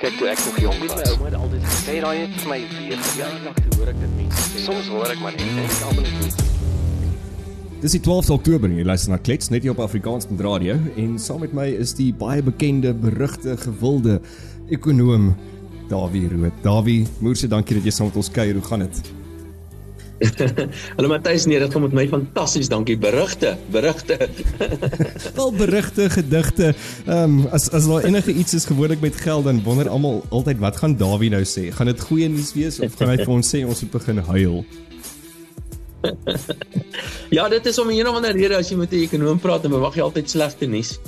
Kyk toe ek nog jong was. My ouma het altyd gesê Sê daai het vir my weer nog toe hoor ek dit mense sê. Soms hoor ek maar net en ek almal net. Dis die 12de Oktober en jy luister na Klets net hier op Afrikaans met radio en saam met my is die baie bekende, berugte, gewilde ekonoom Dawie Rood. Dawie, moerse, dankie dat jy saam met ons kuier. Hoe gaan dit? Hallo Matthys, nee, dit gaan met my fantasties, dankie. Berigte, berigte. Wel berigte, gedigte. Ehm um, as as daar enige iets is gewoonlik met geld dan wonder almal altyd wat gaan Dawie nou sê? Gaan dit goeie nuus wees of gaan hy vir ons sê ons moet begin huil? ja, dit is om een of ander rede as jy met 'n ekonom praat, dan verwag jy altyd slegte nuus.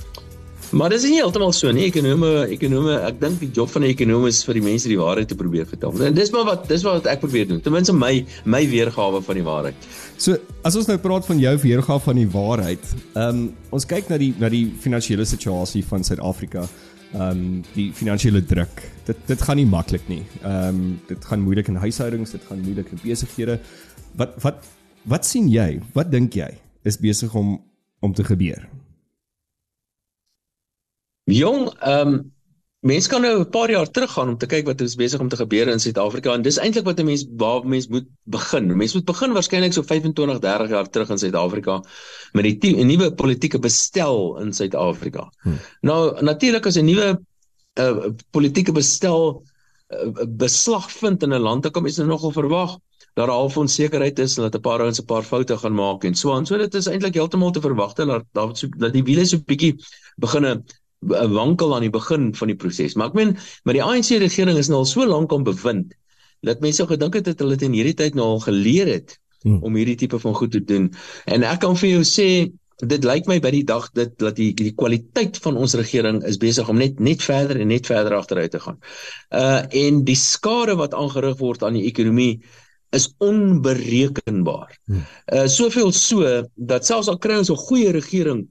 Maar dis nie heeltemal so nie. Ekonome, ekonome, ek dink die job van 'n ekonom is vir die mense die waarheid te probeer vertel. En dis maar wat dis wat ek probeer doen. Ten minste my my weergawe van die waarheid. So, as ons nou praat van jou weergawe van die waarheid, ehm um, ons kyk na die na die finansiële situasie van Suid-Afrika. Ehm um, die finansiële druk. Dit dit gaan nie maklik nie. Ehm um, dit gaan moeilik in huishoudings, dit gaan moeilik in besighede. Wat wat wat sien jy? Wat dink jy is besig om om te gebeur? Jong, ehm um, mense kan nou 'n paar jaar teruggaan om te kyk wat is besig om te gebeur in Suid-Afrika en dis eintlik wat 'n mens waar mens moet begin. Mens moet begin waarskynlik so 25, 30 jaar terug in Suid-Afrika met die nuwe politieke bestel in Suid-Afrika. Hmm. Nou natuurlik as 'n nuwe uh, politieke bestel uh, beslag vind in 'n land, dan kan mens nou nogal verwag dat daar half onsekerheid is en dat 'n paar ouens 'n paar foute gaan maak en so aan. So dit is eintlik heeltemal te verwagte dat daar so dat die wiele so bietjie beginne 'n wankel aan die begin van die proses. Maar ek meen, maar die ANC regering is nou al so lank om bewind dat mense gedink het dat hulle dit in hierdie tyd nou al geleer het hmm. om hierdie tipe van goed te doen. En ek kan vir jou sê dit lyk my by die dag dit dat die die kwaliteit van ons regering is besig om net net verder en net verder agteruit te gaan. Uh en die skade wat aangerig word aan die ekonomie is onberekenbaar. Hmm. Uh soveel so dat selfs al kry ons 'n goeie regering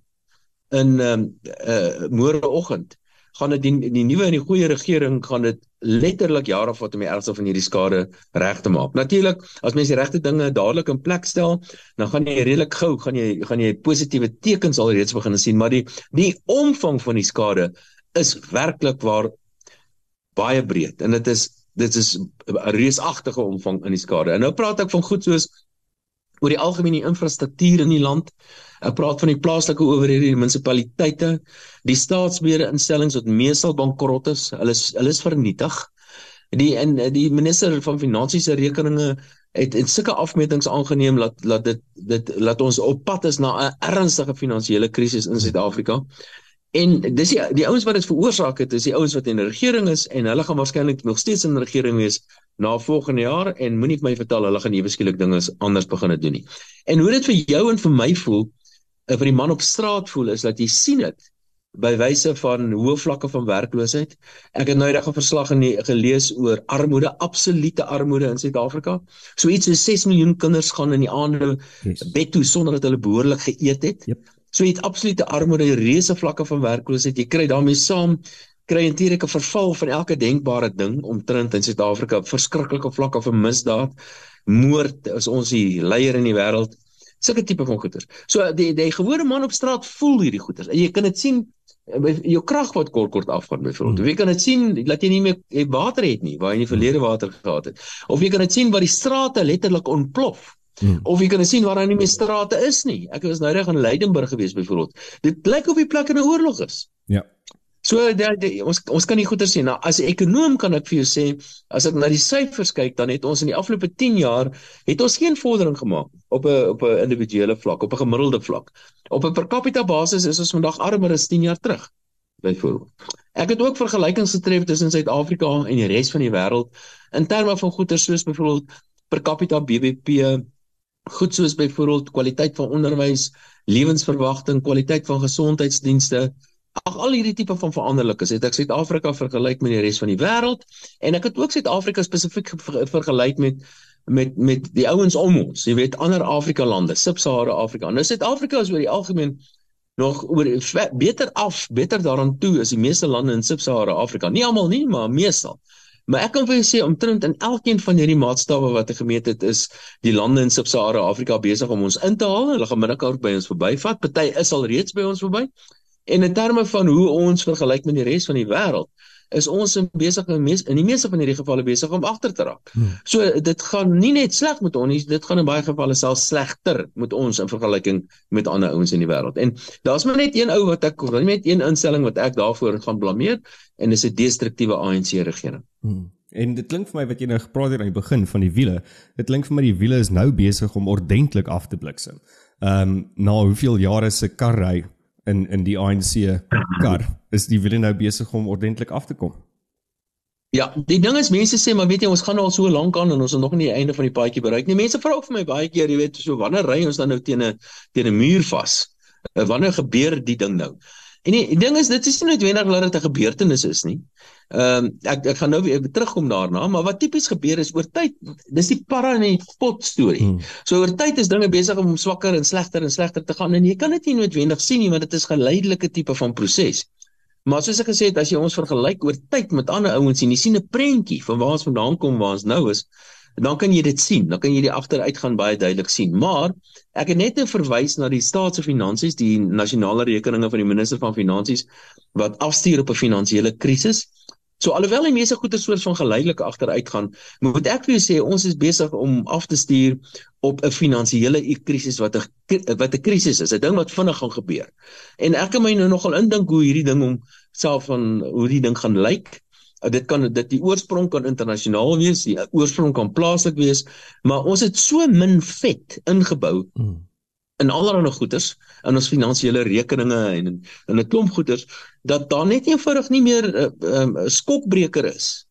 in ehm um, uh môreoggend gaan dit die die nuwe en die goeie regering gaan dit letterlik jare vat om die ergste van hierdie skade reg te maak. Natuurlik, as mense die regte dinge dadelik in plek stel, dan gaan jy redelik gou gaan jy gaan jy positiewe tekens alreeds begin sien, maar die die omvang van die skade is werklik waar baie breed en dit is dit is 'n reusagtige omvang in die skade. En nou praat ek van goed soos oor die algemene infrastruktuur in die land. Ek praat van die plaaslike owerhede, die munisipaliteite, die staatsbeheerde instellings wat meestal bankrot is. Hulle is hulle is vernietig. Die en die minister van finansies se rekeninge het in sulke afmetings aangeneem dat dat dit dit laat ons op pad is na 'n ernstige finansiële krisis in Suid-Afrika. En dis die die ouens wat dit veroorsaak het, is die ouens wat in die regering is en hulle gaan waarskynlik nog steeds in die regering wees na volgende jaar en moenie vir my vertel hulle gaan ewe skielik dinge anders begin doen nie. En hoe dit vir jou en vir my voel, eh, vir die man op straat voel is dat jy sien dit by wyse van hoë vlakke van werkloosheid. Ek het nou eendag 'n verslag in gelees oor armoede, absolute armoede in Suid-Afrika. So iets so 6 miljoen kinders gaan in die aande yes. bed toe sonder dat hulle behoorlik geëet het. Yep. So jy het absolute armoede, reuse vlakke van werkloosheid. Jy kry daarmee saam kry eintlik 'n verval van elke denkbare ding omtrent in Suid-Afrika, verskriklike vlakke van misdaad, moord, is ons die leier in die wêreld. Sulke tipe van goeters. So die die gewone man op straat voel hierdie goeters. En jy kan dit sien by jou krag wat kort kort afgaan byvoorbeeld. Hmm. Jy kan dit sien dat jy nie meer jy water het nie waar jy in die verlede water gehad het. Of jy kan dit sien waar die strate letterlik ontplof. Hmm. Of jy kan sien waar daar nie meer strate is nie. Ek was nou reg in Leidenburg gewees byvoorbeeld. Dit lyk of die plek in 'n oorlog is. Ja. So die, die, ons ons kan nie goeie sien. Nou as 'n ekonom kan ek vir jou sê, as ek na die syfers kyk, dan het ons in die afgelope 10 jaar het ons geen vordering gemaak op 'n op 'n individuele vlak, op 'n gemiddelde vlak. Op 'n per capita basis is ons vandag armer as 10 jaar terug. Byvoorbeeld. Ek het ook vergelykings getref tussen Suid-Afrika en die res van die wêreld in terme van goeder soos byvoorbeeld per capita BBP, goed soos byvoorbeeld kwaliteit van onderwys, lewensverwagting, kwaliteit van gesondheidsdienste, Ag al hierdie tipe van veranderlikes het ek Suid-Afrika vergelyk met die res van die wêreld en ek het ook Suid-Afrika spesifiek vergelyk met met met die ouens om ons, jy weet ander Afrika lande, Sub-Sahara Afrika. Nou Suid-Afrika is oor die algemeen nog oor beter af, beter daaraan toe as die meeste lande in Sub-Sahara Afrika. Nie almal nie, maar meestal. Maar ek kan vir jou sê omtrent in elkeen van hierdie maatstawwe wat ek gemeet het, is die lande in Sub-Sahara Afrika besig om ons in te haal. Hulle gaan binnekort by ons verbyvat. Party is al reeds by ons verby. En in terme van hoe ons vergelyk met die res van die wêreld, is ons in besig in mees in die meeste van hierdie gevalle besig om agter te raak. Hmm. So dit gaan nie net sleg met ons nie, dit gaan in baie gevalle selfs slegter met ons in vergelyking met ander ouens in die wêreld. En daar's maar net een ou wat ek net een instelling wat ek daarvoor gaan blameer en dis 'n destruktiewe ANC regering. Hmm. En dit klink vir my wat jy nou gepraat het aan die begin van die wiele. Dit klink vir my die wiele is nou besig om ordentlik af te bliksem. Ehm um, na hoeveel jare se karry in in die ANC kar is die wiele nou besig om ordentlik af te kom. Ja, die ding is mense sê maar weet jy ons gaan al so lank aan en ons het nog nie die einde van die paadjie bereik nie. Mense vra ook vir my baie keer, jy weet, so wanneer ry ons dan nou teen 'n teen 'n muur vas? Eh, wanneer gebeur die ding nou? En die, die ding is dit is nie noodwendig dat dit 'n gebeurtenis is nie. Ehm um, ek ek gaan nou weer terugkom daarna, maar wat tipies gebeur is oor tyd, dis die para en die pot storie. Hmm. So oor tyd is dinge besig om swakker en slegter en slegter te gaan en jy kan dit nie noodwendig sien nie want dit is geleidelike tipe van proses. Maar soos ek gesê het, as jy ons vergelyk oor tyd met ander ouens en jy sien 'n prentjie van waar ons vandaan kom, waar ons nou is, dan kan jy dit sien. Dan kan jy die agteruitgaan baie duidelik sien. Maar ek het net 'n verwys na die staats- en finansies, die nasionale rekeninge van die minister van finansies wat afstuur op 'n finansiële krisis. So alhoewel die meeste goeder soort van geleidelik agteruit gaan, moet ek vir jou sê ons is besig om af te stuur op 'n finansiële krisis wat 'n wat 'n krisis is, 'n ding wat vinnig gaan gebeur. En ek kan my nou nogal indink hoe hierdie ding om self van hoe die ding gaan lyk. Dit kan dit die oorsprong kan internasionaal wees, die oorsprong kan plaaslik wees, maar ons het so min vet ingebou. Hmm in allerlei goederes in ons finansiële rekeninge en in 'n klomp goederes dat daar net eenvoudig nie meer 'n uh, uh, um, skokbreker is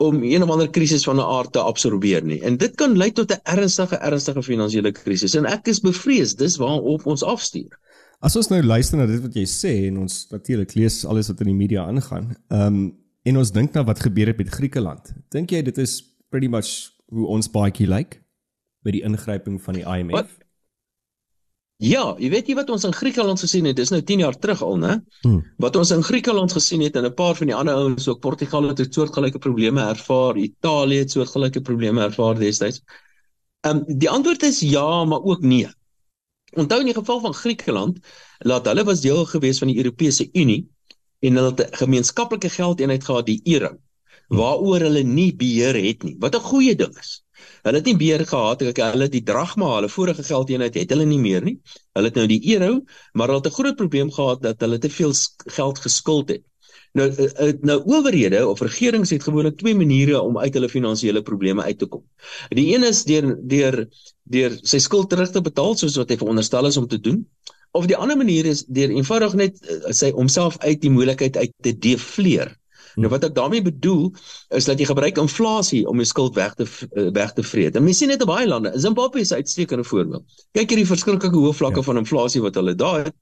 om een of ander krisis van 'n aard te absorbeer nie. En dit kan lei tot 'n ernstige ernstige finansiële krisis en ek is bevrees dis waarop ons afstuur. As ons nou luister na dit wat jy sê en ons natuurlik lees alles wat in die media aangaan. Ehm um, en ons dink na wat gebeur het met Griekeland. Dink jy dit is pretty much hoe ons baadjie lyk like, by die ingryping van die IMF? Wat? Ja, jy weet jy wat ons in Griekeland gesien het, dis nou 10 jaar terug al, né? Hmm. Wat ons in Griekeland gesien het en 'n paar van die ander ouens, ook Portugal het 'n soortgelyke probleme ervaar, Italië het soortgelyke probleme ervaar destyds. Ehm um, die antwoord is ja, maar ook nee. Onthou in die geval van Griekeland, laat hulle was deel gewees van die Europese Unie en hulle het 'n gemeenskaplike geldeenheid gehad, die euro, waaroor hulle nie beheer het nie. Wat 'n goeie ding is. Hulle het nie beheer gehad ek hulle die dragma, hulle vorige geldeenheid het hulle nie meer nie. Hulle het nou die euro, maar hulle het 'n groot probleem gehad dat hulle te veel geld geskuld het. Nou eh, eh, nou owerhede of regerings het gewoonlik twee maniere om uit hulle finansiële probleme uit te kom. Die een is deur deur deur sy skuld terug te betaal soos wat hy veronderstel is om te doen. Of die ander manier is deur eenvoudig net eh, sy homself uit die moeilikheid uit te defleer. Nou wat ek daarmee bedoel is dat jy gebruik inflasie om jou skuld weg te eh, weg te vreet. En mens sien dit in baie lande. Zimbabwe is 'n uitstekende voorbeeld. Kyk hierdie verskriklike hoë vlakke ja. van inflasie wat hulle daar het.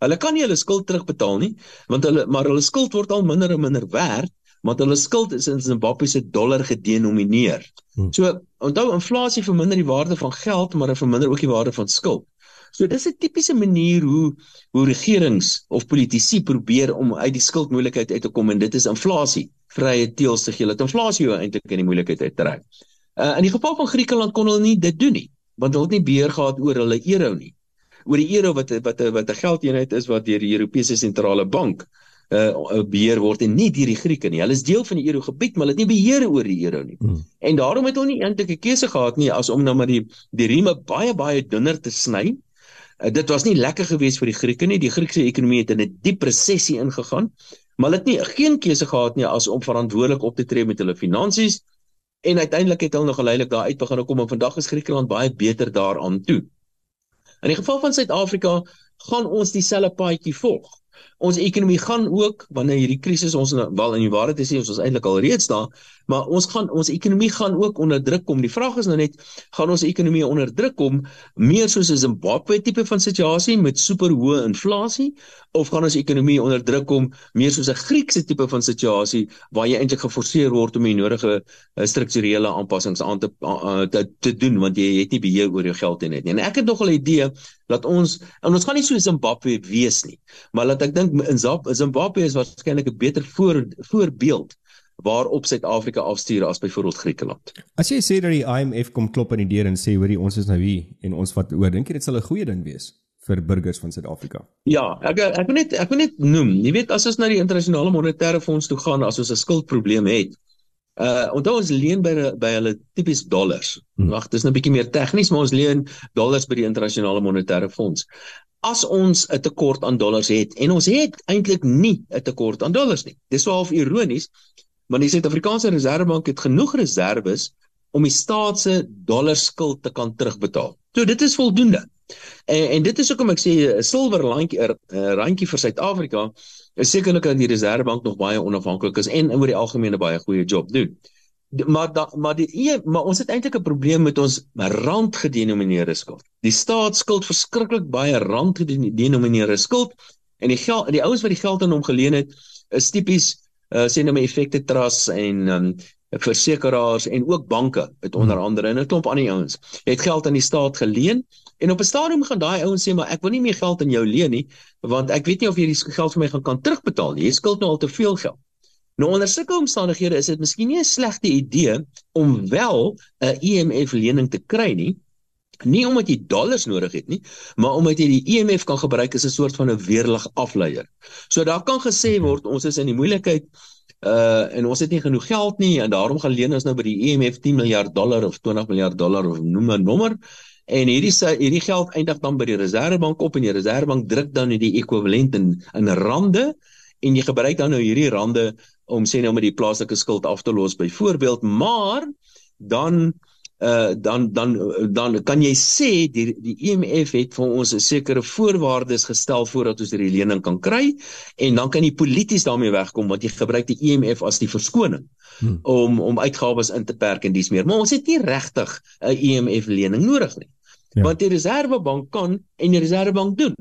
Hulle kan nie hulle skuld terugbetaal nie, want hulle maar hulle skuld word al minder en minder werd, want hulle skuld is in Zimbabwe se dollar gedenomineer. Hmm. So onthou inflasie verminder die waarde van geld, maar dit verminder ook die waarde van skuld. So dis 'n tipiese manier hoe hoe regerings of politici probeer om uit die skuldmoeilikheid uit te kom en dit is inflasie. Vrye teels te gee dat inflasie jou eintlik in die moeilikheid uittrek. Uh in die geval van Griekeland kon hulle nie dit doen nie, want hulle het nie beheer gehad oor hulle euro nie. Oor die euro wat wat wat 'n geldeenheid is wat deur die Europese sentrale bank uh beheer word en nie deur die Grieke nie. Hulle is deel van die eurogebied, maar hulle het nie beheer oor die euro nie. Hmm. En daarom het hulle nie eintlik 'n keuse gehad nie as om nou maar die die rieme baie baie dunner te sny Uh, dit was nie lekker geweest vir die Grieke nie. Die Griekse ekonomie het in 'n diep resessie ingegaan, maar hulle het nie geen keuse gehad nie as om verantwoordelik op te tree met hulle finansies en uiteindelik het hulle nog geleidelik daar uit begin kom en vandag is Griekeland baie beter daaraan toe. In die geval van Suid-Afrika gaan ons dieselfde paadjie volg ons ekonomie gaan ook wanneer hierdie krisis ons wel in die waarheid is ons is eintlik al reeds daar maar ons gaan ons ekonomie gaan ook onder druk kom. Die vraag is nou net gaan ons ekonomie onder druk kom meer soos 'n Zimbabwe tipe van situasie met super hoë inflasie of gaan ons ekonomie onder druk kom meer soos 'n Griekse tipe van situasie waar jy eintlik geforseer word om die nodige uh, strukturele aanpassings aan te, te te doen want jy het nie beheer oor jou geld en net nie. En ek het nog 'n idee dat ons en ons gaan nie so Zimbabwe wees nie maar laat ek dink in Zimbabwe is waarskynlik 'n beter voor, voorbeeld waarop Suid-Afrika afstuur as byvoorbeeld Griekeland. As jy sê dat die IMF kom klop aan die deur en sê hoorie ons is nou hier en ons wat oor dink jy dit sal 'n goeie ding wees? vir burgers van Suid-Afrika? Ja, ek ek wil net ek wil net noem, jy weet as ons na die internasionale monetaire fonds toe gaan as ons 'n skuldprobleem het, Uh onthou ons leen by by hulle tipies dollars. Hmm. Wag, dis nou 'n bietjie meer tegnies, maar ons leen dollars by die internasionale monetaire fonds. As ons 'n tekort aan dollars het en ons het eintlik nie 'n tekort aan dollars nie. Dis so half ironies, want die Suid-Afrikaanse Reserwebank het genoeg reserves om die staat se dollarskuld te kan terugbetaal. So dit is voldoende. En en dit is hoekom ek sê 'n silwer randjie 'n randjie vir Suid-Afrika is sekerlik dat die Reserwebank nog baie onafhanklik is en oor die algemeen 'n baie goeie job doen. Maar da, maar die e, maar ons het eintlik 'n probleem met ons rand gedenomineerde skuld. Die staat skuld verskriklik baie rand gedenomineerde skuld en die geld die ouens wat die geld aan hom geleen het is tipies uh, sê nou my effekte trusts en um, versekeraars en ook banke het onder andere en 'n klomp ander ouens het geld aan die staat geleen. En op 'n stadium gaan daai ouens sê maar ek wil nie meer geld aan jou leen nie want ek weet nie of jy die geld vir my gaan kan terugbetaal nie. Jy skuld nou al te veel geld nou onder sulke omstandighede is dit miskien nie 'n slegte idee om wel 'n IMF lening te kry nie. Nie omdat jy dollars nodig het nie maar omdat jy die IMF kan gebruik as 'n soort van 'n weerlig afleier so daar kan gesê word ons is in die moeilikheid uh en ons het nie genoeg geld nie en daarom gaan leen ons nou by die IMF 10 miljard dollar of 20 miljard dollar of noem 'n nommer. En hierdie hierdie geld eindig dan by die Reserwebank op en die Reserwebank druk dan die ekwivalent in in rande en jy gebruik dan nou hierdie rande om sê nou met die plaaslike skuld af te los byvoorbeeld maar dan uh dan dan dan kan jy sê die die IMF het vir ons 'n sekere voorwaardes gestel voordat ons hierdie lening kan kry en dan kan jy polities daarmee wegkom want jy gebruik die IMF as die verskoning hmm. om om uitgawes in te perk en dis meer maar ons het nie regtig 'n IMF lening nodig nie ja. want die Reserwebank kan en die Reserwebank doen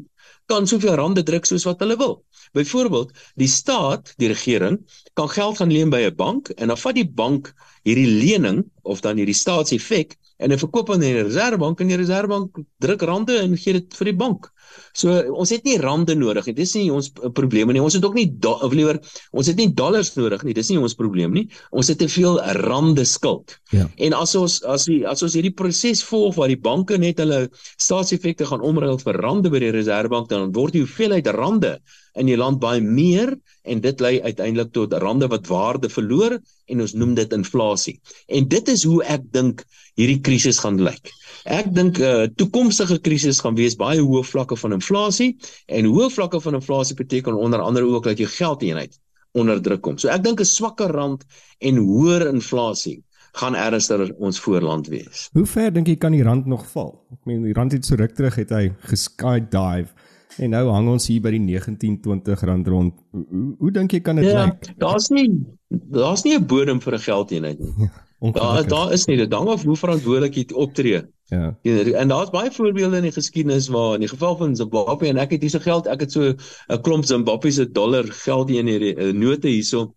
kan soveel rande druk soos wat hulle wil byvoorbeeld die staat die regering kan geld gaan leen by 'n bank en dan vat die bank hierdie lening of dan hierdie staatseffek en 'n verkoop aan die reservebank en die reservebank druk rande en gee dit vir die bank. So ons het nie rande nodig nie. Dis nie ons probleem nie. Ons het ook nie of liewer ons het nie dollars nodig nie. Dis nie ons probleem nie. Ons het te veel rande skuld. Ja. En as ons as die as ons hierdie proses volg waar die banke net hulle staatseffekte gaan omruil vir rande by die reservebank dan word die hoeveelheid rande in die land baie meer en dit lei uiteindelik tot rande wat waarde verloor en ons noem dit inflasie. En dit is hoe ek dink hierdie krisis gaan lyk. Ek dink 'n uh, toekomstige krisis gaan wees baie hoë vlakke van inflasie en hoë vlakke van inflasie beteken onder andere ook dat jou geldeenheid onder druk kom. So ek dink 'n swakker rand en hoër inflasie gaan ernstig ons voorland wees. Hoe ver dink jy kan die rand nog val? Ek meen die rand het so ruk terug het hy geskydive En nou hang ons hier by die 1920 rand rond. Hoe hoe dink jy kan dit ja, lyk? Daar's nie daar's nie 'n bodem vir 'n geldeenheid nie. Ja, daar daar is nie dit hang af hoe verantwoordelik jy optree. Ja. En daar's baie voorbeelde in die geskiedenis waar in die geval van Zimbabwe en ek het hierse geld, ek het so 'n klomp Zimbabwe se dollar geld in hierdie uh, note hierso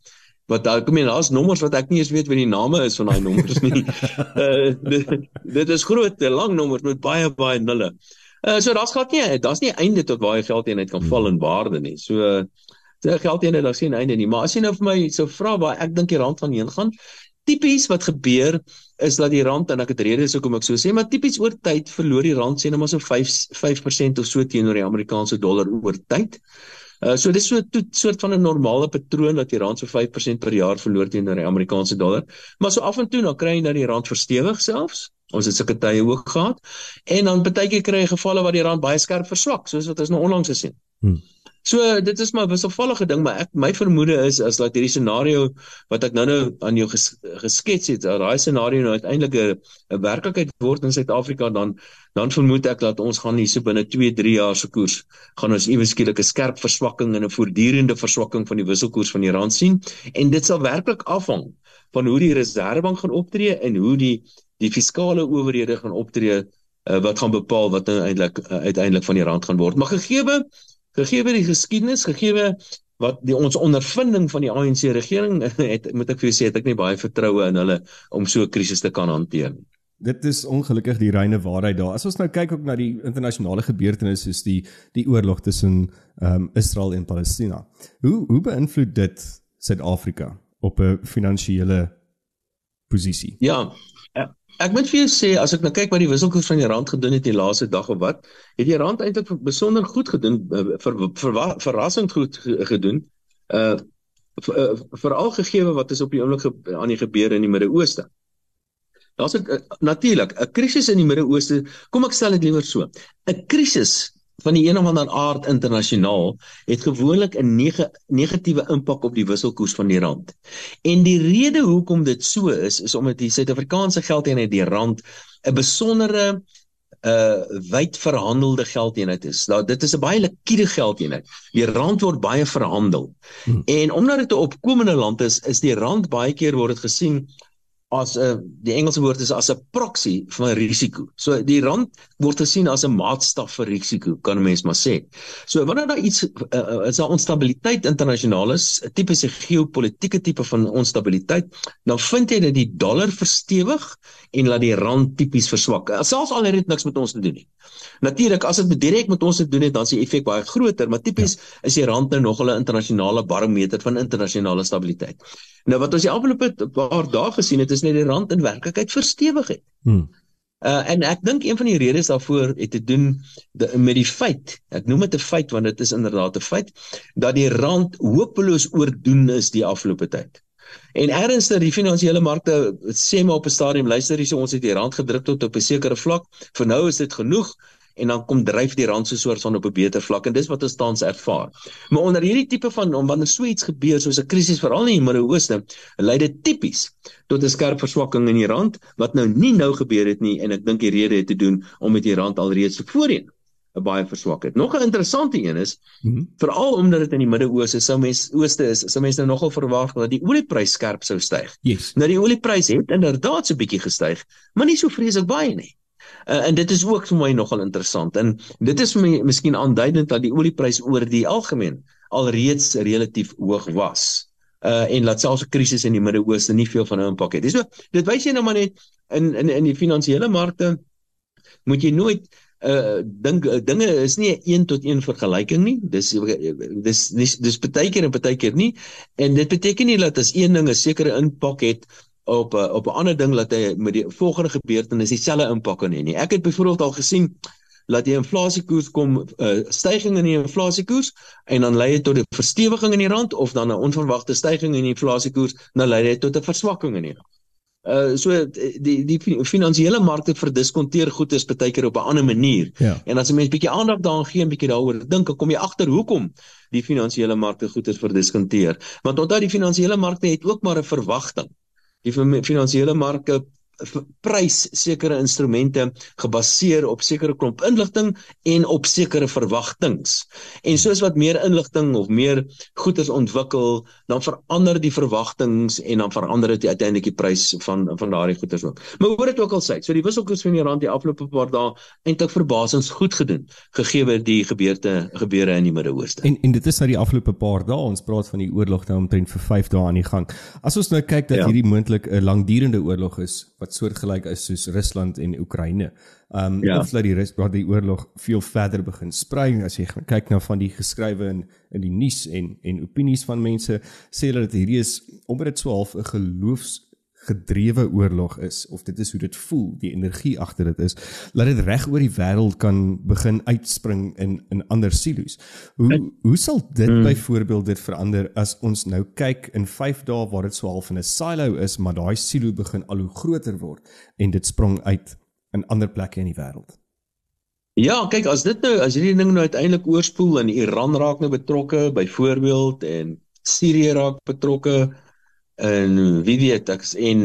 wat daar kom en daar's nommers wat ek nie eens weet wat die name is van daai nommers nie. uh, dit, dit is groot, lang nommers met baie baie nulle. Uh, so daar's glad nie daar's nie einde tot waar jy geldeenheid kan val in waarde nie. So so geldeenheid daar sien einde nie. Maar as jy nou vir my sou vra waar ek dink die rand van heen gaan, tipies wat gebeur is dat die rand en ek het redes hoekom ek so sê, maar tipies oor tyd verloor die rand sê net maar so 5 5% of so teenoor die Amerikaanse dollar oor tyd. Uh, so dis so 'n soort van 'n normale patroon dat die rand so 5% per jaar verloor teenoor die Amerikaanse dollar. Maar so af en toe dan kry jy dat die rand verstewig selfs. Ons het sulke tye ook gehad. En dan baie keer kry jy gevalle waar die rand baie skerp verswak, soos wat ons nou onlangs gesien. Hmm. So dit is maar 'n wisselvallige ding, maar ek my vermoede is as dat hierdie scenario wat ek nou-nou aan jou ges, geskets het, dat daai scenario nou uiteindelik 'n werklikheid word in Suid-Afrika dan dan vermoed ek dat ons gaan hierse binne 2-3 jaar se koers gaan ons ewe skielik 'n skerp verswakking en 'n voortdurende verswakking van die wisselkoers van die rand sien en dit sal werklik afhang van hoe die Reserwebank gaan optree en hoe die die fiskale owerhede gaan optree uh, wat gaan bepaal wat nou eintlik uh, uiteindelik van die rand gaan word. Maar gegeewe gegeewe die geskiedenis, gegeewe wat die ons ondervinding van die ANC regering het moet ek vir julle sê het ek nie baie vertroue in hulle om so 'n krisis te kan hanteer nie. Dit is ongelukkig die reine waarheid daar. As ons nou kyk ook na die internasionale gebeurtenisse soos die die oorlog tussen ehm um, Israel en Palestina. Hoe hoe beïnvloed dit Suid-Afrika op 'n finansiële posisie? Ja, Ek moet vir jou sê as ek nou kyk wat die wisselkoers van die rand gedoen het die laaste dag of wat, het die rand eintlik besonder goed gedoen, ver, ver, ver, verrassend goed gedoen. Uh veral gegee wat is op die oomblik ge, aan die gebeur in die Midde-Ooste. Daar's 'n natuurlik 'n krisis in die Midde-Ooste. Kom ek stel dit liewer so. 'n Krisis van die een of ander aard internasionaal het gewoonlik 'n neg negatiewe impak op die wisselkoers van die rand. En die rede hoekom dit so is, is omdat die Suid-Afrikaanse geldeenheid die rand 'n besondere uh wyd verhandelde geldeenheid is. Nou dit is 'n baie likwide geldeenheid. Die rand word baie verhandel. Hmm. En omdat dit 'n opkomende land is, is die rand baie keer word dit gesien as 'n die Engelse woord is as 'n proxy van risiko. So die rand word gesien as 'n maatstaf vir risiko, kan 'n mens maar sê. So wanneer daar iets uh, is daar onstabiliteit internasionaal is, 'n tipiese geopolitiese tipe van onstabiliteit, dan vind jy dat die dollar verstewig en laat die rand tipies verswak. Selfs al het dit niks met ons te doen nie. Natuurlik as dit direk met ons te doen het, dan is die effek baie groter, maar tipies ja. is die rand nou nog 'n internasionale barometer van internasionale stabiliteit. Nou wat ons die afgelope paar dae gesien het, is net die rand in werklikheid verstewig het. Hmm. Uh en ek dink een van die redes daarvoor het te doen de, met die feit, ek noem dit 'n feit want dit is inderdaad 'n feit dat die rand hopeloos oordoen is die afgelope tyd. En ernstig die finansiële markte sê maar op 'n stadium luister hier so ons het die rand gedruk tot op 'n sekere vlak. Vir nou is dit genoeg en dan kom dryf die rand so soort van op 'n beter vlak en dis wat ons tans ervaar. Maar onder hierdie tipe van om wanneer so iets gebeur soos 'n krisis veral in die Midde-Ooste, lei dit tipies tot 'n skerp verswakking in die rand wat nou nie nou gebeur het nie en ek dink die rede het te doen om met die rand alreeds voorheen 'n baie verswak het. Nog 'n interessante een is mm -hmm. veral omdat dit in die Midde-Ooste sou mens ooste is, sou mense nou nogal verwag dat die oliepryse skerp sou styg. Yes. Nou die oliepryse het inderdaad so 'n bietjie gestyg, maar nie so vreeslik baie nie. Uh, en dit is ook vir my nogal interessant. En dit is vir my miskien aanduidend dat die olieprys oor die algemeen alreeds relatief hoog was. Uh en laat selfs 'n krisis in die Midde-Ooste nie veel van 'n impak het. Dis so dit wys jy nou maar net in in in die finansiële markte moet jy nooit uh dink dinge is nie 'n een tot een vergelyking nie. Dis dis dis dis baie keer en baie keer nie. En dit beteken nie dat as een ding 'n sekere impak het op eh, op 'n ander ding dat hy met die volgende gebeurtenis dieselfde impak kan hê nie. Ek het byvoorbeeld al gesien dat die inflasiekoers kom 'n uh, eh, stygings in die inflasiekoers en dan lei dit tot 'n verstewiging in die rand of dan 'n onverwagte stygings in die inflasiekoers dan lei dit tot 'n verswakking in die rand. Uh so die die finansiële markte verdiskonteer goed is baie keer op 'n ander manier. Ja. En as jy mens bietjie aandag daaraan gee en bietjie daaroor dink, kom jy agter hoekom die finansiële markte goed is verdiskonteer. Want onthou die finansiële markte het ook maar 'n verwagting die finansiële marke prys sekere instrumente gebaseer op sekere klomp inligting en op sekere verwagtinge. En soos wat meer inligting of meer goederes ontwikkel, dan verander die verwagtinge en dan verander dit uiteindelik die prys van van daardie goederes ook. Maar hoor dit ook al sê, so die wisselkoers van die rand die afgelope paar dae eintlik verbasings goed gedoen gegee word die gebeurte gebeure in die Midde-Ooste. En en dit is nou die afgelope paar dae, ons praat van die oorlog nou omtrent vir 5 dae aan die gang. As ons nou kyk dat ja. hierdie moontlik 'n langdurende oorlog is wat soortgelyk is soos Rusland en Oekraïne. Um ja. of dat die Rus wat die oorlog veel verder begin sprei as jy kyk na van die geskrywe in in die nuus en en opinies van mense sê hulle dat hierdie is omdat dit so half 'n geloofs gedrewe oorlog is of dit is hoe dit voel die energie agter dit is laat dit reg oor die wêreld kan begin uitspring in in ander silo's hoe hoe sal dit hmm. byvoorbeeld dit verander as ons nou kyk in 5 dae waar dit so half in 'n silo is maar daai silo begin al hoe groter word en dit sprong uit in ander plekke in die wêreld Ja, kyk, as dit nou as hierdie ding nou uiteindelik oorspoel en Iran raak nou betrokke byvoorbeeld en Sirië raak betrokke en wie weet ek en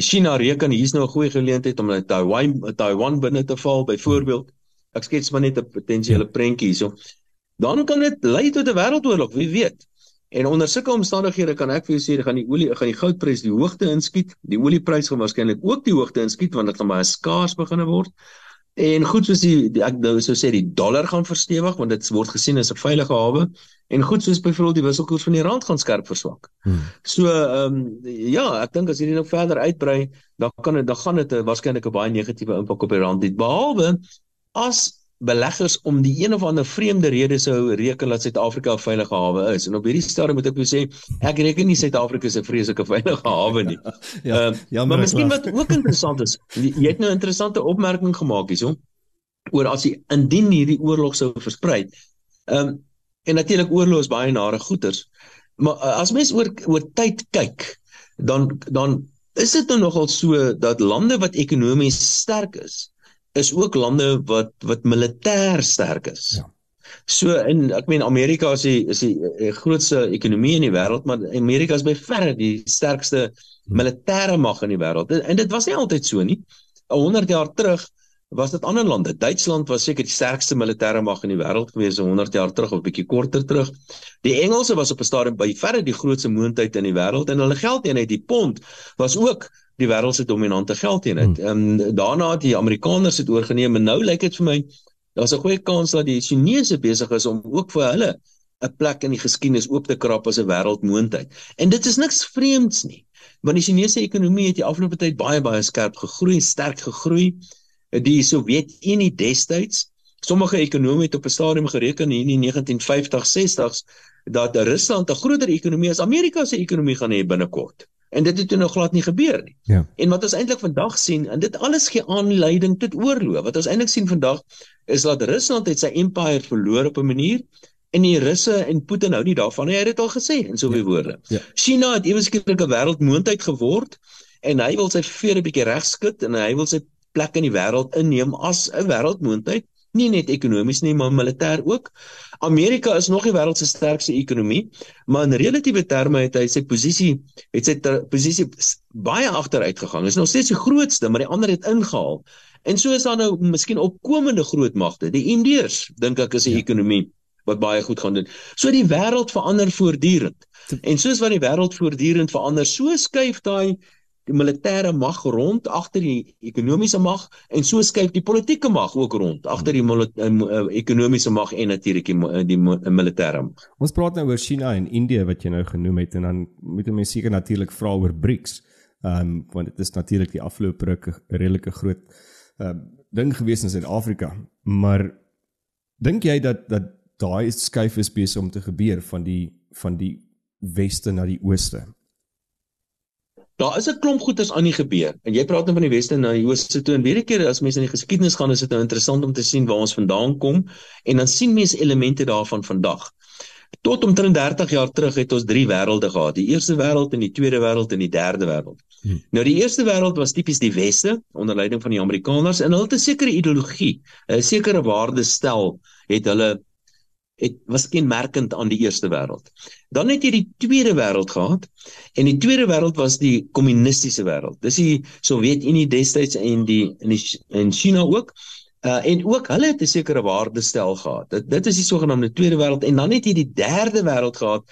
China reken hier's nou 'n goeie geleentheid om Taiwan Taiwan binne te val byvoorbeeld. Ek skets maar net 'n potensiële prentjie hierso. Dan kan dit lei tot 'n wêreldoorlog wie weet. En onder sulke omstandighede kan ek vir jou sê gaan die olie gaan die goudprys die hoogte inskiet. Die olieprys gaan waarskynlik ook die hoogte inskiet want dit gaan baie skaars begine word En goed soos die, die ek nou sou sê die dollar gaan verstewig want dit word gesien as 'n veilige hawe en goed soos byvoorbeeld die wisselkoers van die rand gaan skerp verswak. Hmm. So ehm um, ja, ek dink as hierdie nou verder uitbrei, dan kan dit dan gaan dit waarskynlik 'n baie negatiewe impak op die rand hê behalwe as beleggers om die een of ander vreemde rede sou reken dat Suid-Afrika 'n veilige hawe is. En op hierdie stadium moet ek jou sê, ek reken nie Suid-Afrika is 'n vreeslike veilige hawe nie. Ja, Ehm, jammer, maar miskien wat ook interessant is, jy het nou 'n interessante opmerking gemaak hierso oor as jy indien hierdie oorlog sou versprei. Ehm um, en natuurlik oorlog is baie nare goeters. Maar uh, as mens oor oor tyd kyk, dan dan is dit nou nogal so dat lande wat ekonomies sterk is, is ook lande wat wat militêr sterk is. Ja. So en ek meen Amerika is die is die eh, grootste ekonomie in die wêreld, maar Amerika is by verre die sterkste militêre mag in die wêreld. En, en dit was nie altyd so nie. 100 jaar terug was dit ander lande. Duitsland was seker die sterkste militêre mag in die wêreld gewees so 100 jaar terug of bietjie korter terug. Die Engelse was op 'n stadium by verre die grootste moondheid in die wêreld en hulle geldeenheid die pond was ook die wêreld se dominante geldeenheid. Ehm um, daarna het die Amerikaners dit oorgeneem en nou lyk dit vir my daar's 'n goeie kans dat die Chinese besig is om ook vir hulle 'n plek in die geskiedenis oop te krap as 'n wêreldmoondheid. En dit is niks vreemds nie, want die Chinese ekonomie het die afgelope tyd baie baie skerp gegroei, sterk gegroei. Die Sowjetunie destyds, sommige ekonome het op 'n stadium gereken hier in die 1950 60s dat Rusland 'n groter ekonomie as Amerika se ekonomie gaan hê binnekort. En dit het toe nog glad nie gebeur nie. Ja. En wat ons eintlik vandag sien, en dit alles gee aanleiding tot oorlog. Wat ons eintlik sien vandag is dat Rusland het sy empire verloor op 'n manier en die Russe en Putin hou nie daarvan nie. Hy het dit al gesê in soveel woorde. Ja. China het eweskielik 'n wêreldmoondheid geword en hy wil sy vere 'n bietjie regskud en hy wil sy plek in die wêreld inneem as 'n wêreldmoondheid, nie net ekonomies nie, maar militêr ook. Amerika is nog die wêreld se sterkste ekonomie, maar in relatiewe terme het hy sy posisie het sy posisie baie agteruit gegaan. Is nog steeds die grootste, maar die ander het ingehaal. En so is daar nou miskien opkomende groot magte. Die Indiërs dink ek is 'n ja. ekonomie wat baie goed gaan doen. So die wêreld verander voortdurend. En soos wat die wêreld voortdurend verander, so skuif daai die militêre mag rond agter die ekonomiese mag en so skuif die politieke mag ook rond agter die uh, uh, ekonomiese mag en natuurlik die, mo- die militêre. Ons praat nou oor China en Indië wat jy nou genoem het en dan moet mense seker natuurlik vra oor BRICS. Ehm um, want dit is natuurlik die afgelope ruk 'n redelike groot ehm um, ding gewees in Suid-Afrika. Maar dink jy dat dat daai skuif is besig om te gebeur van die van die weste na die ooste? Daar is 'n klomp goeters aan die gebeur. En jy praat nou van die weste na die ooste toe en weer 'n keer as mense in die geskiedenis gaan, is dit nou interessant om te sien waar ons vandaan kom en dan sien mense elemente daarvan vandag. Tot omtrent 30 jaar terug het ons drie wêrelde gehad. Die eerste wêreld en die tweede wêreld en die derde wêreld. Hmm. Nou die eerste wêreld was tipies die weste onder leiding van die Amerikaners en hulle het 'n sekere ideologie, 'n sekere waardestel het hulle het was kenmerkend aan die eerste wêreld. Dan het jy die tweede wêreld gehad en die tweede wêreld was die kommunistiese wêreld. Dis die Sowjetunie destyds en die en die en China ook. Uh en ook hulle het 'n sekere waardestel gehad. Dit dit is die sogenaamde tweede wêreld en dan het jy die derde wêreld gehad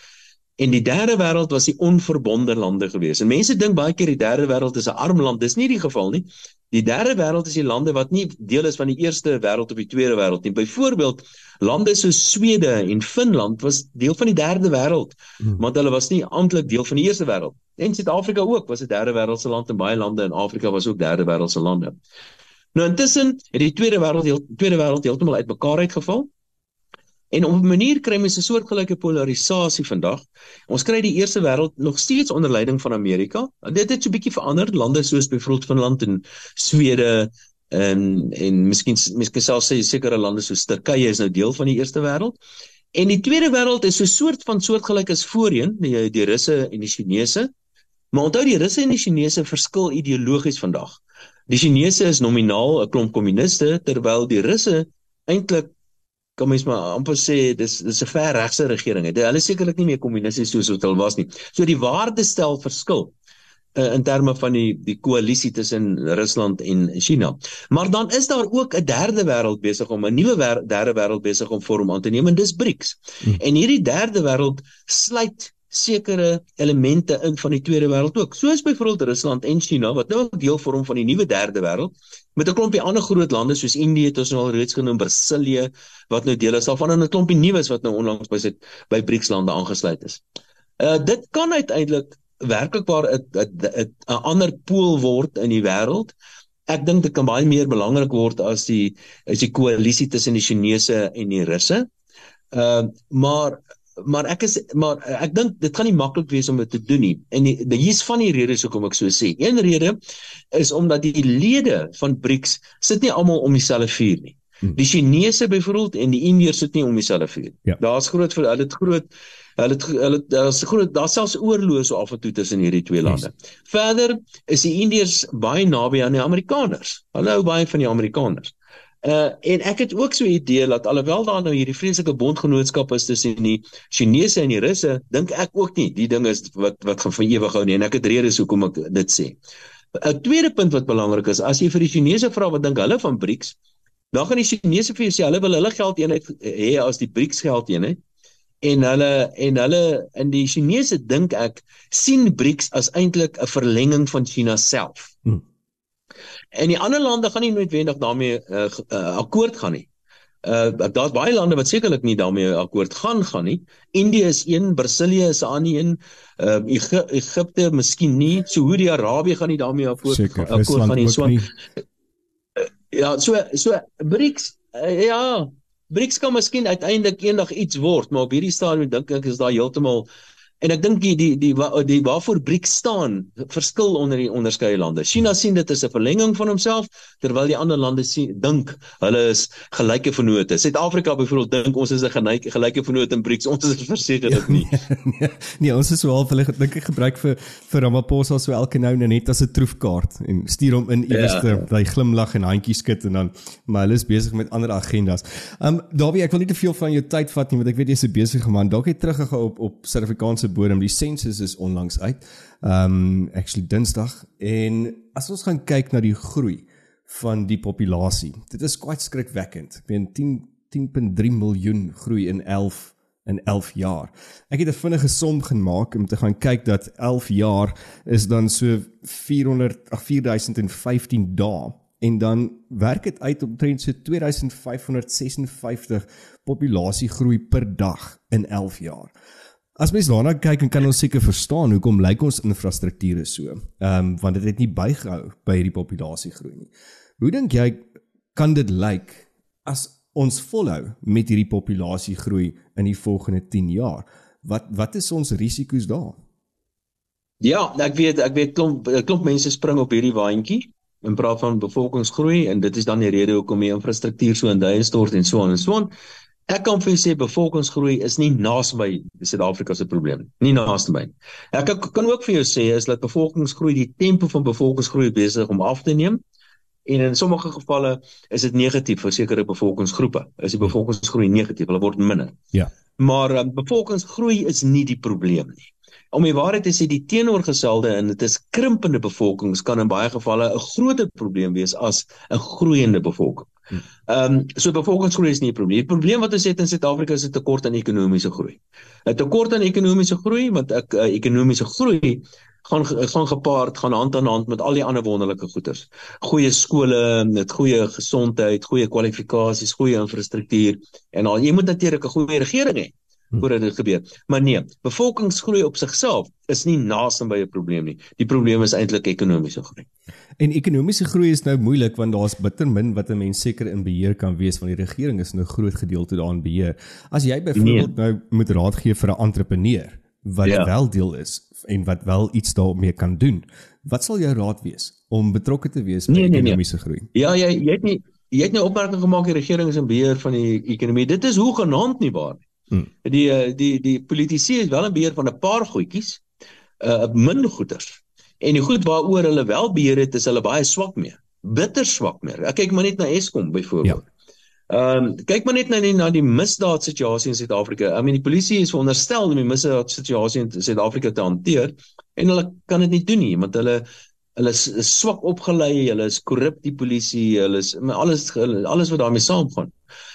En die derde wêreld was die onverbonde lande gewees. En mense dink baie keer die derde wêreld is 'n arm land. Dis nie die geval nie. Die derde wêreld is die lande wat nie deel is van die eerste wêreld of die tweede wêreld nie. Byvoorbeeld lande soos Swede en Finland was deel van die derde wêreld, Hmm. want hulle was nie amptelik deel van die eerste wêreld. En Suid-Afrika ook was 'n derde wêreldse land en baie lande in Afrika was ook derde wêreldse lande. Nou intussen het die tweede wêreld heel tweede wêreld heeltemal uitmekaar uitgeval. En op 'n manier kry mens 'n soortgelyke polarisasie vandag. Ons kry die eerste wêreld nog steeds onder leiding van Amerika. Dit het so 'n bietjie verander. Lande soos byvoorbeeld Finland en Swede en en miskien miskien selfs sê sekere lande soos Turkye is nou deel van die eerste wêreld. En die tweede wêreld is so 'n soort van soortgelyk as voorheen, die die Russe en die Chinese. Maar onthou die Russe en die Chinese verskil ideologies vandag. Die Chinese is nominaal 'n klomp kommuniste terwyl die Russe eintlik kan mens maar amper sê dis dis 'n ver regse regering. Het. Hulle is sekerlik nie meer kommunisties soos wat hulle was nie. So die waardestel verskil uh, in terme van die die koalisie tussen Rusland en China. Maar dan is daar ook 'n derde wêreld besig om 'n nuwe wer, derde wêreld besig om vorm aan te neem en dis BRICS. Hmm. En hierdie derde wêreld sluit sekere elemente in van die tweede wêreld ook. Soos byvoorbeeld Rusland en China wat nou ook deel vorm van die nuwe derde wêreld met 'n klompie ander groot lande soos Indië het ons nou al reeds genoem, Brasilië wat nou deel is daarvan en 'n klompie nuus wat nou onlangs by sit by BRICS lande aangesluit is. Uh dit kan uiteindelik werklikbaar 'n 'n 'n ander pool word in die wêreld ek dink dit kan baie meer belangrik word as die as die koalisie tussen die Chinese en die Russe. Ehm uh, maar maar ek is maar ek dink dit gaan nie maklik wees om dit te doen nie. En hier's van die redes hoekom ek so sê. Een rede is omdat die lede van BRICS sit nie almal om dieselfde vuur nie. Hmm. Die Chinese byvoorbeeld en die Indiërs sit nie om dieselfde vuur. Ja. Daar's groot vir hulle het groot hulle het hulle daar's groot daar's selfs oorloë so af en toe tussen hierdie twee lande. Yes. Verder is die Indiërs baie naby aan die Amerikaners. Hulle hou baie van die Amerikaners. Uh en ek het ook so 'n idee dat alhoewel daar nou hierdie vreeslike bondgenootskap is tussen die Chinese en die Russe, dink ek ook nie die ding is wat wat gaan vir ewig hou nie en ek het redes hoekom ek dit sê. 'n Tweede punt wat belangrik is, as jy vir die Chinese vra wat dink hulle van BRICS, dan gaan die Chinese vir jou sê hulle wil hulle geld eenheid hê as die BRICS geld eenheid en hulle en hulle in die Chinese dink ek sien BRICS as eintlik 'n verlenging van China self. En die ander lande gaan nie noodwendig daarmee uh, uh, akkoord gaan nie. Uh daar's baie lande wat sekerlik nie daarmee akkoord gaan gaan nie. Indië is een, Brasilië is 'n ander een, uh Egy Egipte miskien nie, Saudi-Arabië gaan nie daarmee akkoord Seker, akkoord gaan nie. So nie. ja, so so BRICS uh, ja, BRICS kan miskien uiteindelik eendag iets word, maar op hierdie stadium dink ek is daar heeltemal En ek dink die die die, die, die waarvoor BRICS staan verskil onder die onderskeie lande. China sien dit as 'n verlenging van homself terwyl die ander lande sien dink hulle is gelyke vennote. Suid-Afrika byvoorbeeld dink ons is 'n gelyke gelyke vennote in BRICS. Ons is verseker dit nie. Ja, nee, nee, ons is so half hulle dink ek gebruik vir vir Ramaphosa so elke nou net as 'n troefkaart en stuur hom in iewers ja. by glimlag en handjies skud en dan maar hulle is besig met ander agendas. Um Dawie, ek wil nie te veel van jou tyd vat nie want ek weet jy's 'n besige man. Dalk het teruggegaan op op Suid-Afrikaanse bodem. Die sensus is onlangs uit. Um actually Dinsdag en as ons gaan kyk na die groei van die populasie. Dit is quite skrikwekkend. Ek meen 10 10.3 miljoen groei in 11 in 11 jaar. Ek het 'n vinnige som gemaak om te gaan kyk dat 11 jaar is dan so 400 ag 4015 dae en dan werk dit uit omtrent so 2556 populasiegroei per dag in 11 jaar. As mens daarna kyk en kan ons seker verstaan hoekom lyk ons infrastrukture so. Ehm um, want dit het nie bygehou by hierdie populasiegroei nie. Hoe dink jy kan dit lyk as ons volhou met hierdie populasiegroei in die volgende 10 jaar? Wat wat is ons risiko's daar? Ja, ek weet ek weet klomp klomp mense spring op hierdie waantjie en praat van bevolkingsgroei en dit is dan die rede hoekom die infrastruktuur so in duie stort en so aan en so aan. Ek kan vir julle sê bevolkingsgroei is nie naas by Suid-Afrika se probleem nie. Nie naas by. Ek kan ook vir jou sê is dat bevolkingsgroei die tempo van bevolkingsgroei besig om af te neem en in sommige gevalle is dit negatief vir sekere bevolkingsgroepe. Is die bevolkingsgroei negatief, hulle word minder. Ja. Maar um, bevolkingsgroei is nie die probleem nie. Om die waarheid te sê, die teenoorgestelde en dit is krimpende bevolkings kan in baie gevalle 'n groter probleem wees as 'n groeiende bevolking. Ehm um, so bevolkingsgroei is nie 'n probleem. Die probleem wat ons het in Suid-Afrika is 'n tekort aan ekonomiese groei. 'n Tekort aan ekonomiese groei want ek uh, ekonomiese groei gaan gaan gepaard gaan hand aan hand met al die ander wonderlike goeders. Goeie skole, met goeie gesondheid, goeie kwalifikasies, goeie infrastruktuur en al jy moet natuurlik 'n goeie regering hê voordat dit gebeur. Maar nee, bevolkingsgroei op sigself is nie naaste by 'n probleem nie. Die probleem is eintlik ekonomiese groei. En ekonomiese groei is nou moeilik want daar's bitter min wat 'n mens seker in beheer kan wees van die regering is 'n groot gedeelte daarin beheer. As jy byvoorbeeld nee. nou moet raad gee vir 'n entrepreneur wat ja. wel deel is en wat wel iets daarmee kan doen, wat sal jou raad wees om betrokke te wees by nee, nee, ekonomiese nee. groei? Ja, jy jy het nie jy het nou opmerking gemaak die regering is in beheer van die ekonomie. Dit is hoegenaamd nie waar nie. Hmm. Die eh, die die politici is wel in beheer van 'n paar goedjies, uh min goeders. En die goed waaroor hulle wel beheer het, is hulle baie swak mee. Bitter swak mee. Ek kyk maar net na Eskom byvoorbeeld. Ja. Ehm um, kyk maar net na die na die misdaad situasie in Suid-Afrika. I mean die polisie is veronderstel om die misdaad situasie in Suid-Afrika te hanteer en hulle kan dit nie doen nie want hulle hulle is, is swak opgelei, hulle is korrup die polisie, hulle is alles alles wat daarmee saamgaan.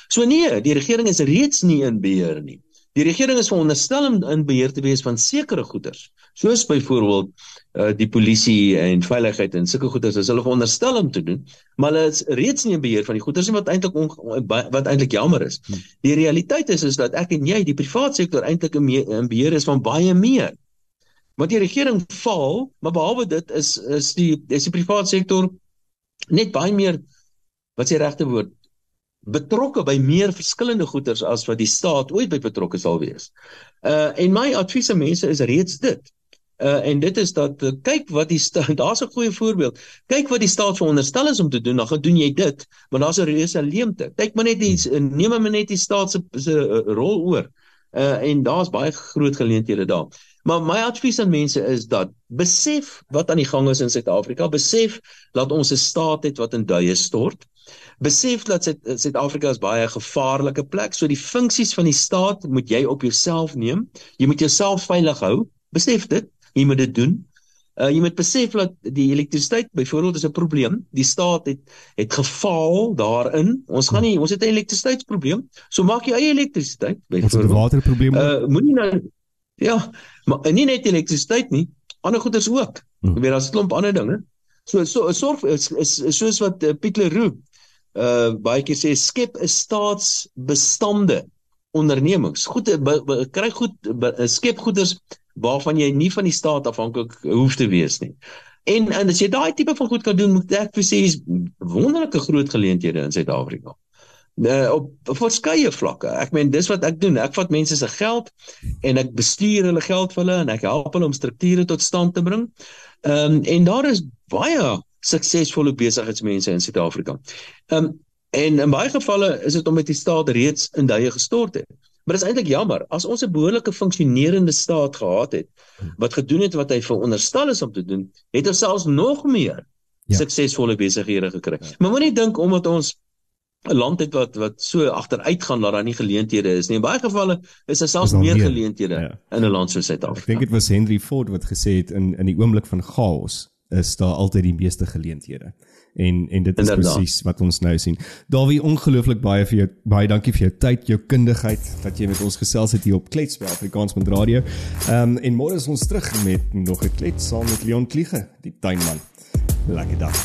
So nee, die regering is reeds nie in beheer nie. Die regering is veronderstel om in beheer te wees van sekere goederes, soos byvoorbeeld uh, die polisie en veiligheid en sulke goederes is hulle veronderstel om te doen, maar hulle is reeds nie in beheer van die goederes wat eintlik wat eintlik jammer is. Hmm. Die realiteit is is dat ek en jy die private sektor eintlik in beheer is van baie meer. Want die regering faal, maar behalwe dit is is die is die private sektor net baie meer wat s'e regte woord betrokke by meer verskillende goederes as wat die staat ooit by betrokke sal wees. Uh en my advies aan mense is reeds dit. Uh en dit is dat uh, kyk wat die daar's 'n goeie voorbeeld. Kyk wat die staat veronderstel is om te doen, dan gaan doen jy dit, maar daar's 'n reuse leemte. Kyk maar net die neem maar net die staat se se uh, rol oor. Uh en daar's baie groot geleenthede daar. Maar my advies aan mense is dat besef wat aan die gang is in Suid-Afrika, besef dat ons 'n staat het wat in duie stort. Besef dat Suid-Afrika is baie gevaarlike plek. So die funksies van die staat moet jy op jouself neem. Jy moet jouself veilig hou. Besef dit jy moet dit doen. Uh jy moet besef dat die elektrisiteit byvoorbeeld is 'n probleem. Die staat het het gefaal daarin. Ons gaan nie ons het 'n elektrisiteitsprobleem. So maak jy eie elektrisiteit byvoorbeeld. Ons het 'n waterprobleem. Uh moenie nou ja, maar nie net elektrisiteit nie, ander goeders ook. Hmm. Jy weet daar's 'n klomp ander dinge. So so sorg is, is, is soos wat uh, Piet Leroux uh baie keer sê skep 'n staatsbestande ondernemings. Goed kry goed skep goeders waarvan jy nie van die staat afhanklik hoef te wees nie. En en as jy daai tipe van goed kan doen, moet ek vir sê is wonderlike groot geleenthede in Suid-Afrika. Uh, op verskeie vlakke. Ek meen dis wat ek doen. Ek vat mense se geld en ek bestuur hulle geld vir hulle en ek help hulle om strukture tot stand te bring. Ehm um, en daar is baie suksesvolle besigheidsmense in Suid-Afrika. Ehm um, en in baie gevalle is dit omdat die staat reeds in duie gestort het. Maar dit is eintlik jammer as ons 'n behoorlike funksionerende staat gehad het wat gedoen het wat hy veronderstel is om te doen, het ons selfs nog meer ja. suksesvolle besighede gekry. Ja. Maar moenie dink omdat ons 'n land het wat wat so agteruit gaan dat daar nie geleenthede is nie. In baie gevalle is daar selfs meer, meer geleenthede ja. in 'n land soos Suid-Afrika. Ek dink dit was Henry Ford wat gesê het in in die oomblik van chaos is daar altyd die meeste geleenthede en en dit is presies wat ons nou sien. Dawie, ongelooflik baie vir jou baie dankie vir jou tyd, jou kundigheid dat jy met ons gesels het hier op Klets by Afrikaans met Radio. Ehm um, en môre is ons terug met nog 'n klets saam met Leon Kliege, die tuinman. Lekker dag.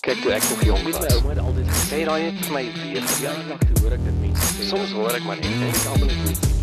Kyk toe ek nog jong was, my ouma het altyd gesê daai het vir my weer gejaag, toe hoor ek dit mense sê. Soms hoor ek maar net en ek almal net